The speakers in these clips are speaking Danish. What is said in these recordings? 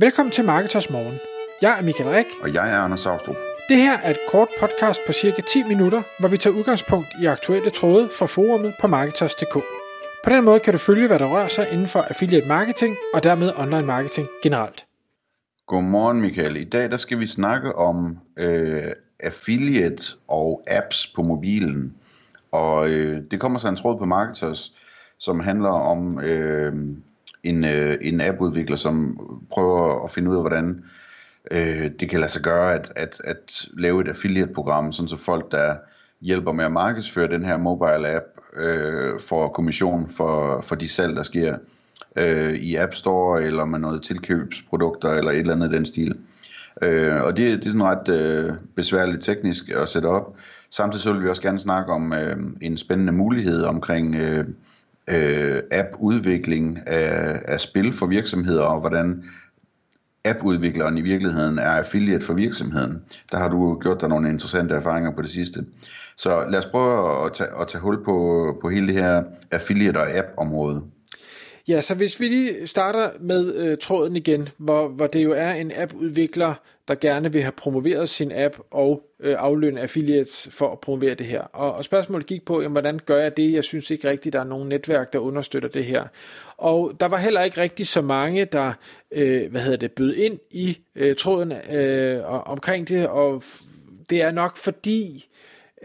Velkommen til Marketers Morgen. Jeg er Michael Rik. Og jeg er Anders Saustrup. Det her er et kort podcast på cirka 10 minutter, hvor vi tager udgangspunkt i aktuelle tråde fra forumet på Marketers.dk. På den måde kan du følge, hvad der rører sig inden for affiliate marketing og dermed online marketing generelt. Godmorgen Michael. I dag der skal vi snakke om øh, affiliate og apps på mobilen. Og øh, det kommer så en tråd på Marketers, som handler om øh, en, øh, en appudvikler, som prøver at finde ud af, hvordan øh, det kan lade sig gøre at, at, at lave et affiliate-program, sådan så folk, der hjælper med at markedsføre den her mobile app, øh, får kommission for, for de salg, der sker øh, i App Store, eller med noget tilkøbsprodukter, eller et eller andet den stil. Øh, og det, det er sådan ret øh, besværligt teknisk at sætte op. Samtidig så vil vi også gerne snakke om øh, en spændende mulighed omkring øh, øh, app-udvikling af, af spil for virksomheder, og hvordan appudvikleren i virkeligheden er affiliate for virksomheden. Der har du gjort dig nogle interessante erfaringer på det sidste. Så lad os prøve at tage, at tage hul på, på hele det her affiliate og app-område. Ja, så hvis vi lige starter med øh, tråden igen, hvor, hvor det jo er en appudvikler, der gerne vil have promoveret sin app og øh, aflønne affiliates for at promovere det her. Og, og spørgsmålet gik på, jamen, hvordan gør jeg det? Jeg synes ikke rigtigt, der er nogen netværk, der understøtter det her. Og der var heller ikke rigtig så mange, der øh, hvad hedder det, bød ind i øh, tråden øh, omkring det, og det er nok fordi,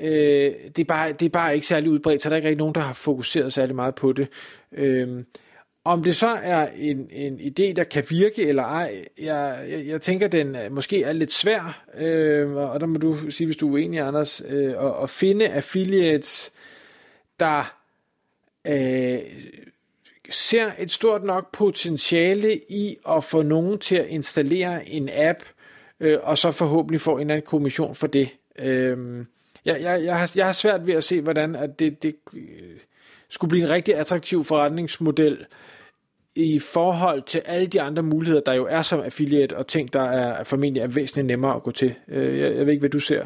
øh, det, er bare, det er bare ikke særlig udbredt, så der er ikke rigtig nogen, der har fokuseret særlig meget på det. Øh, om det så er en, en idé, der kan virke eller ej, jeg, jeg, jeg tænker, den måske er lidt svær, øh, og der må du sige, hvis du er uenig, Anders, øh, at, at finde affiliates, der øh, ser et stort nok potentiale i at få nogen til at installere en app, øh, og så forhåbentlig få en eller anden kommission for det. Øh, jeg, jeg, jeg, har, jeg har svært ved at se, hvordan at det, det øh, skulle blive en rigtig attraktiv forretningsmodel i forhold til alle de andre muligheder, der jo er som affiliate, og ting, der er formentlig er væsentligt nemmere at gå til. Øh, jeg, jeg ved ikke, hvad du ser.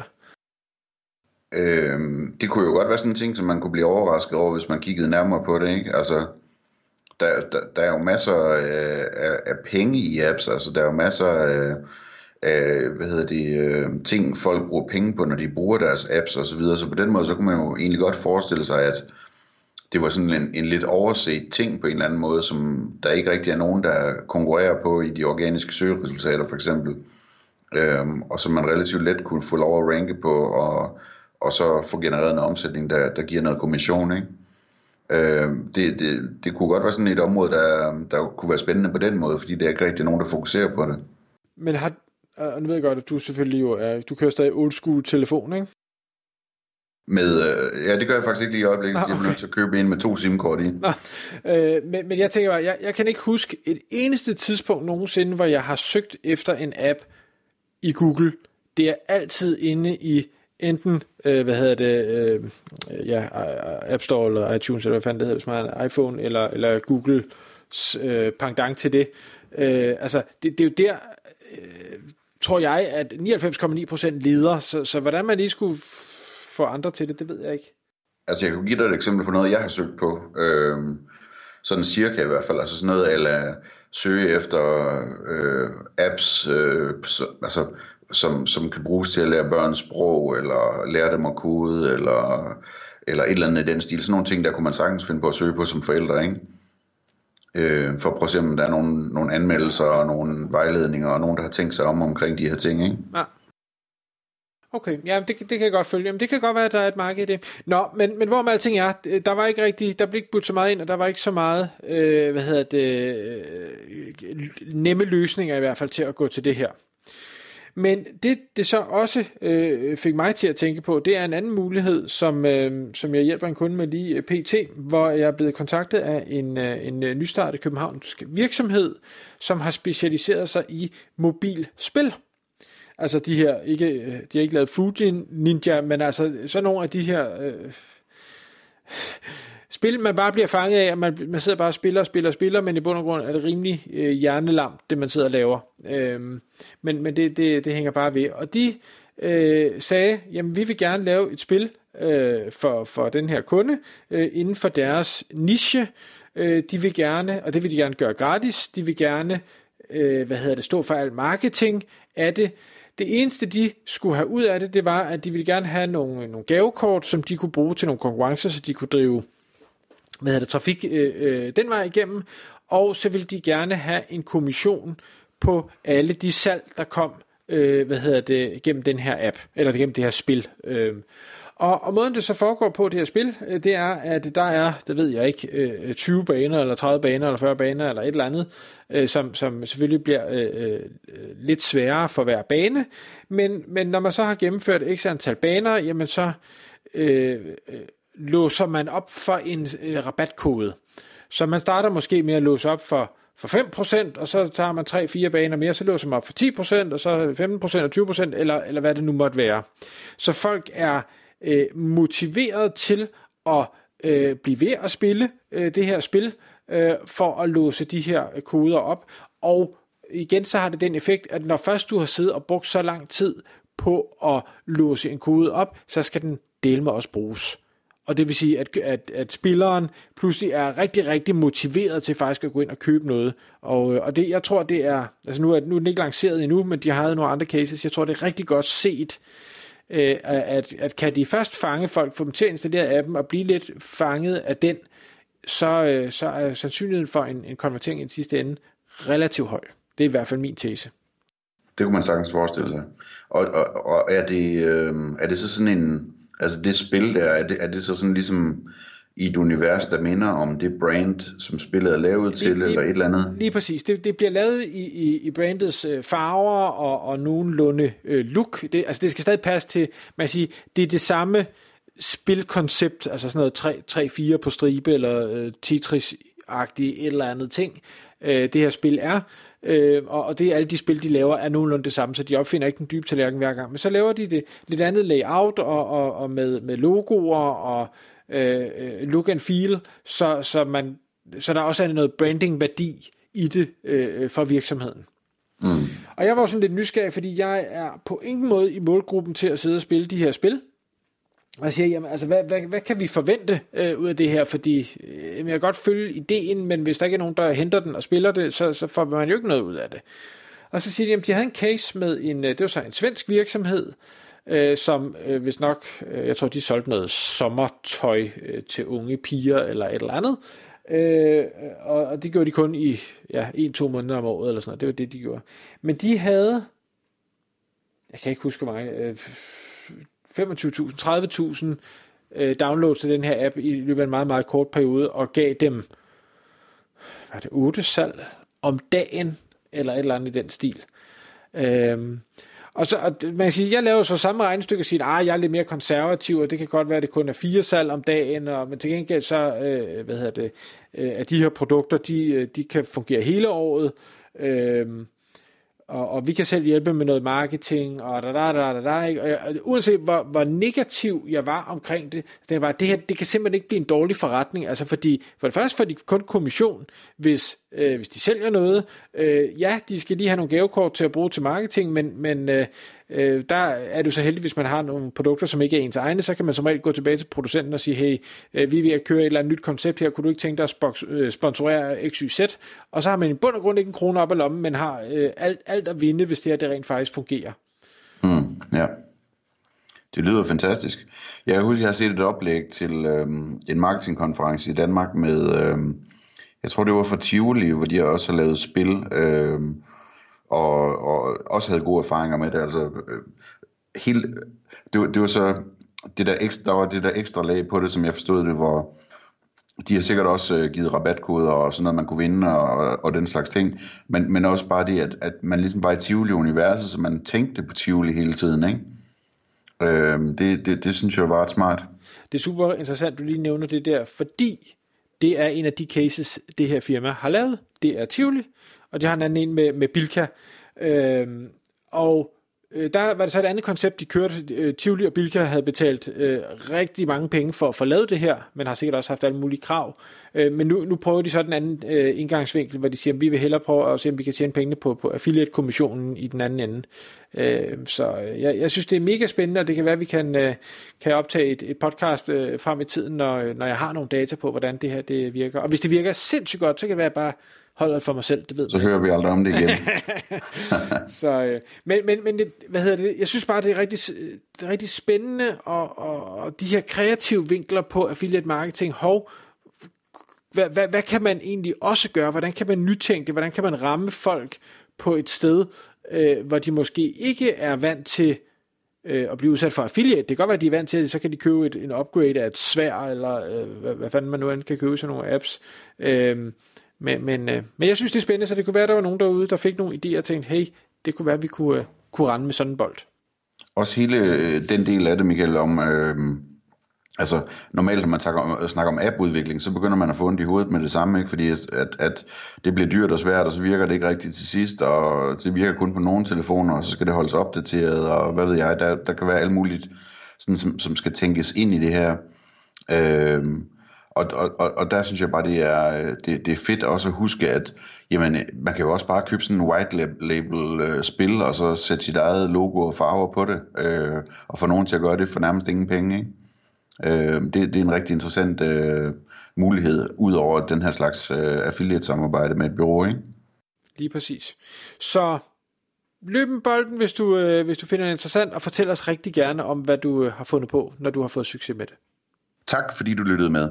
Øhm, det kunne jo godt være sådan en ting, som man kunne blive overrasket over, hvis man kiggede nærmere på det. Ikke? Altså, der, der, der er jo masser af, af, af penge i apps, altså der er jo masser af, af hvad hedder det, øh, ting, folk bruger penge på, når de bruger deres apps osv., så, videre. så på den måde, så kunne man jo egentlig godt forestille sig, at det var sådan en, en lidt overset ting på en eller anden måde, som der ikke rigtig er nogen, der konkurrerer på i de organiske søgeresultater for eksempel, øhm, og som man relativt let kunne få lov at ranke på, og, og så få genereret en omsætning, der, der giver noget kommission, ikke? Øhm, det, det, det kunne godt være sådan et område, der, der kunne være spændende på den måde, fordi det er ikke rigtig nogen, der fokuserer på det. Men har, og nu ved jeg godt, at du selvfølgelig jo er, du kører stadig old school telefon, ikke? Med, øh, ja, det gør jeg faktisk ikke lige i øjeblikket, ah, okay. jeg er nødt til at købe en med to SIM-kort i. Nå, øh, men, men jeg tænker bare, jeg, jeg kan ikke huske et eneste tidspunkt nogensinde, hvor jeg har søgt efter en app i Google. Det er altid inde i enten, øh, hvad hedder det, øh, ja, App Store eller iTunes, eller hvad fanden det hedder, hvis man har en iPhone, eller, eller Google øh, pendant til det. Øh, altså, det, det er jo der, øh, tror jeg, at 99,9% leder, så, så hvordan man lige skulle få andre til det, det ved jeg ikke. Altså jeg kunne give dig et eksempel på noget, jeg har søgt på. Øhm, sådan cirka i hvert fald. Altså sådan noget, eller søge efter øh, apps, øh, så, altså, som, som kan bruges til at lære børn sprog, eller lære dem at kode, eller, eller et eller andet i den stil. Sådan nogle ting, der kunne man sagtens finde på at søge på som forældre, ikke? Øh, for at prøve at se, om der er nogle, nogle anmeldelser og nogle vejledninger, og nogen, der har tænkt sig om omkring de her ting, ikke? Ja. Okay, ja, det, det kan jeg godt følge. Jamen, det kan godt være, at der er et marked i det. Nå, men, men hvor med alting er, øh, der var ikke rigtig, der blev ikke budt så meget ind, og der var ikke så meget, øh, hvad hedder det, øh, nemme løsninger i hvert fald til at gå til det her. Men det, det så også øh, fik mig til at tænke på, det er en anden mulighed, som, øh, som jeg hjælper en kunde med lige øh, pt, hvor jeg er blevet kontaktet af en, øh, en øh, nystartet københavnsk virksomhed, som har specialiseret sig i mobilspil. Altså de her, ikke, øh, de har ikke lavet Fuji Ninja, men altså sådan nogle af de her øh, spil, man bare bliver fanget af, at man, man sidder bare og spiller og spiller og spiller, men i bund og grund er det rimelig øh, hjernelam, det man sidder og laver. Øh, men men det, det, det hænger bare ved. Og de øh, sagde, jamen vi vil gerne lave et spil øh, for, for den her kunde, øh, inden for deres niche. Øh, de vil gerne, og det vil de gerne gøre gratis, de vil gerne øh, hvad hedder det, stå for al marketing af det. Det eneste, de skulle have ud af det, det var, at de ville gerne have nogle, nogle gavekort, som de kunne bruge til nogle konkurrencer, så de kunne drive hvad hedder det, trafik øh, øh, den vej igennem, og så ville de gerne have en kommission på alle de salg, der kom øh, hvad hedder det, gennem den her app, eller gennem det her spil. Øh, og, og måden det så foregår på det her spil, øh, det er, at der er, det ved jeg ikke, øh, 20 baner, eller 30 baner, eller 40 baner, eller et eller andet, øh, som, som selvfølgelig bliver øh, lidt sværere for hver bane. Men, men når man så har gennemført x antal baner, jamen så øh, låser man op for en øh, rabatkode. Så man starter måske med at låse op for for 5%, og så tager man 3-4 baner mere, så låser man op for 10%, og så 15% og 20%, eller, eller hvad det nu måtte være. Så folk er øh, motiveret til at øh, blive ved at spille øh, det her spil, øh, for at låse de her øh, koder op. Og igen så har det den effekt, at når først du har siddet og brugt så lang tid på at låse en kode op, så skal den dele med også bruges. Og det vil sige, at, at, at spilleren pludselig er rigtig, rigtig motiveret til faktisk at gå ind og købe noget. Og, øh, og det, jeg tror, det er, altså nu er, nu er den ikke lanceret endnu, men de har nogle andre cases. Jeg tror, det er rigtig godt set, øh, Øh, at, at kan de først fange folk, få dem til at installere appen og blive lidt fanget af den, så, øh, så er sandsynligheden for en, en konvertering i den sidste ende relativt høj. Det er i hvert fald min tese. Det kunne man sagtens forestille sig. Og, og, og er, det, øh, er det så sådan en, altså det spil der, er det, er det så sådan ligesom i et univers, der minder om det brand, som spillet er lavet til, lige, eller et eller andet? Lige præcis. Det, det bliver lavet i, i, i brandets øh, farver og, og nogenlunde øh, look. Det, altså det skal stadig passe til, man siger, det er det samme spilkoncept, altså sådan noget 3-4 på stribe, eller øh, Tetris-agtigt et eller andet ting, øh, det her spil er. Øh, og, og det er alle de spil, de laver, er nogenlunde det samme, så de opfinder ikke den dybe tallerken hver gang. Men så laver de det lidt andet layout, og, og, og med, med logoer, og øh, øh, look and feel, så, så, man, så der også er noget branding-værdi i det øh, for virksomheden. Mm. Og jeg var sådan lidt nysgerrig, fordi jeg er på ingen måde i målgruppen til at sidde og spille de her spil. Og jeg siger, jamen, altså, hvad, hvad, hvad kan vi forvente øh, ud af det her? Fordi øh, jeg kan godt følge ideen, men hvis der ikke er nogen, der henter den og spiller det, så, så får man jo ikke noget ud af det. Og så siger de, at de havde en case med en, øh, det var så en svensk virksomhed, øh, øh, som øh, hvis nok, øh, jeg tror de solgte noget sommertøj øh, til unge piger eller et eller andet, øh, og, og det gjorde de kun i ja, en-to måneder om året eller sådan noget, det var det de gjorde. Men de havde, jeg kan ikke huske hvor mange, øh, 25.000, 30.000 øh, downloads til den her app i løbet af en meget, meget kort periode, og gav dem, hvad det, 8 salg om dagen, eller et eller andet i den stil. Øh, og så, og man kan sige, jeg laver så samme regnestykke og siger, at ah, jeg er lidt mere konservativ, og det kan godt være, at det kun er fire salg om dagen, og, men til gengæld så, øh, hvad hedder det, øh, at de her produkter, de, øh, de kan fungere hele året, øh, og, og vi kan selv hjælpe med noget marketing, og da da da da da, ikke? Og, jeg, og uanset hvor, hvor negativ jeg var omkring det, det var, det her, det kan simpelthen ikke blive en dårlig forretning, altså fordi, for det første får de kun kommission, hvis, øh, hvis de sælger noget, øh, ja, de skal lige have nogle gavekort til at bruge til marketing, men, men øh, øh, der er du så heldig, hvis man har nogle produkter, som ikke er ens egne, så kan man som regel gå tilbage til producenten og sige, hey, øh, vi er ved at køre et eller andet nyt koncept her, kunne du ikke tænke dig at spok- øh, sponsorere XYZ? Og så har man i bund og grund ikke en krone op i lommen, men har øh, alt, alt at vinde, hvis det her det rent faktisk fungerer. Mm, ja. Det lyder fantastisk. Jeg husker, jeg har set et oplæg til øhm, en marketingkonference i Danmark med, øhm, jeg tror det var fra Tivoli, hvor de også har lavet spil, øh, og, og også havde gode erfaringer med det. Altså, øh, helt, det, var, det var så det der, ekstra, der var det der ekstra lag på det, som jeg forstod det, hvor de har sikkert også øh, givet rabatkoder og sådan noget, man kunne vinde og, og den slags ting, men, men også bare det, at, at man ligesom var i Tivoli-universet, så man tænkte på Tivoli hele tiden, ikke? Øh, det, det, det synes jeg var ret smart. Det er super interessant, du lige nævner det der, fordi det er en af de cases, det her firma har lavet. Det er Tivoli, og de har en anden en med, med Bilka. Øhm, og øh, der var det så et andet koncept, de kørte. Øh, Tivoli og Bilka havde betalt øh, rigtig mange penge for at få lavet det her, men har sikkert også haft alle mulige krav. Øh, men nu, nu prøver de så den anden øh, indgangsvinkel, hvor de siger, at vi vil hellere prøve at se, om vi kan tjene pengene på, på affiliate-kommissionen i den anden ende. Øh, så øh, jeg, jeg synes, det er mega spændende, og det kan være, at vi kan, øh, kan optage et, et podcast øh, frem i tiden, når, øh, når jeg har nogle data på, hvordan det her det virker. Og hvis det virker sindssygt godt, så kan det være bare holder det for mig selv, det ved Så man hører vi aldrig om det igen. Så, øh, men men, men det, hvad hedder det? Jeg synes bare, det er rigtig, det er rigtig spændende, og, og, og de her kreative vinkler på affiliate marketing, hov, hvad, hvad, hvad kan man egentlig også gøre? Hvordan kan man nytænke det? Hvordan kan man ramme folk på et sted, øh, hvor de måske ikke er vant til øh, at blive udsat for affiliate? Det kan godt være, at de er vant til det, så kan de købe et, en upgrade af et svær, eller øh, hvad, hvad fanden man nu end kan købe sådan nogle apps. Øh, men, men, øh, men jeg synes, det er spændende, så det kunne være, at der var nogen derude, der fik nogle idéer og tænkte, hey, det kunne være, at vi kunne, øh, kunne rende med sådan en bold. Også hele øh, den del af det, Michael, om... Øh, altså, normalt, når man snakker om, snakker om appudvikling, så begynder man at få ondt i hovedet med det samme, ikke? fordi at, at, at det bliver dyrt og svært, og så virker det ikke rigtigt til sidst, og det virker kun på nogle telefoner, og så skal det holdes opdateret, og hvad ved jeg, der, der kan være alt muligt, sådan, som, som skal tænkes ind i det her. Øh, og, og, og, og der synes jeg bare, det er, det, det er fedt også at huske, at jamen, man kan jo også bare købe sådan en white label øh, spil, og så sætte sit eget logo og farver på det, øh, og få nogen til at gøre det for nærmest ingen penge. Ikke? Øh, det, det er en rigtig interessant øh, mulighed, ud over den her slags øh, affiliate-samarbejde med et bureau. Ikke? Lige præcis. Så løb en bolden, hvis du, øh, hvis du finder det interessant, og fortæl os rigtig gerne om, hvad du øh, har fundet på, når du har fået succes med det. Tak fordi du lyttede med.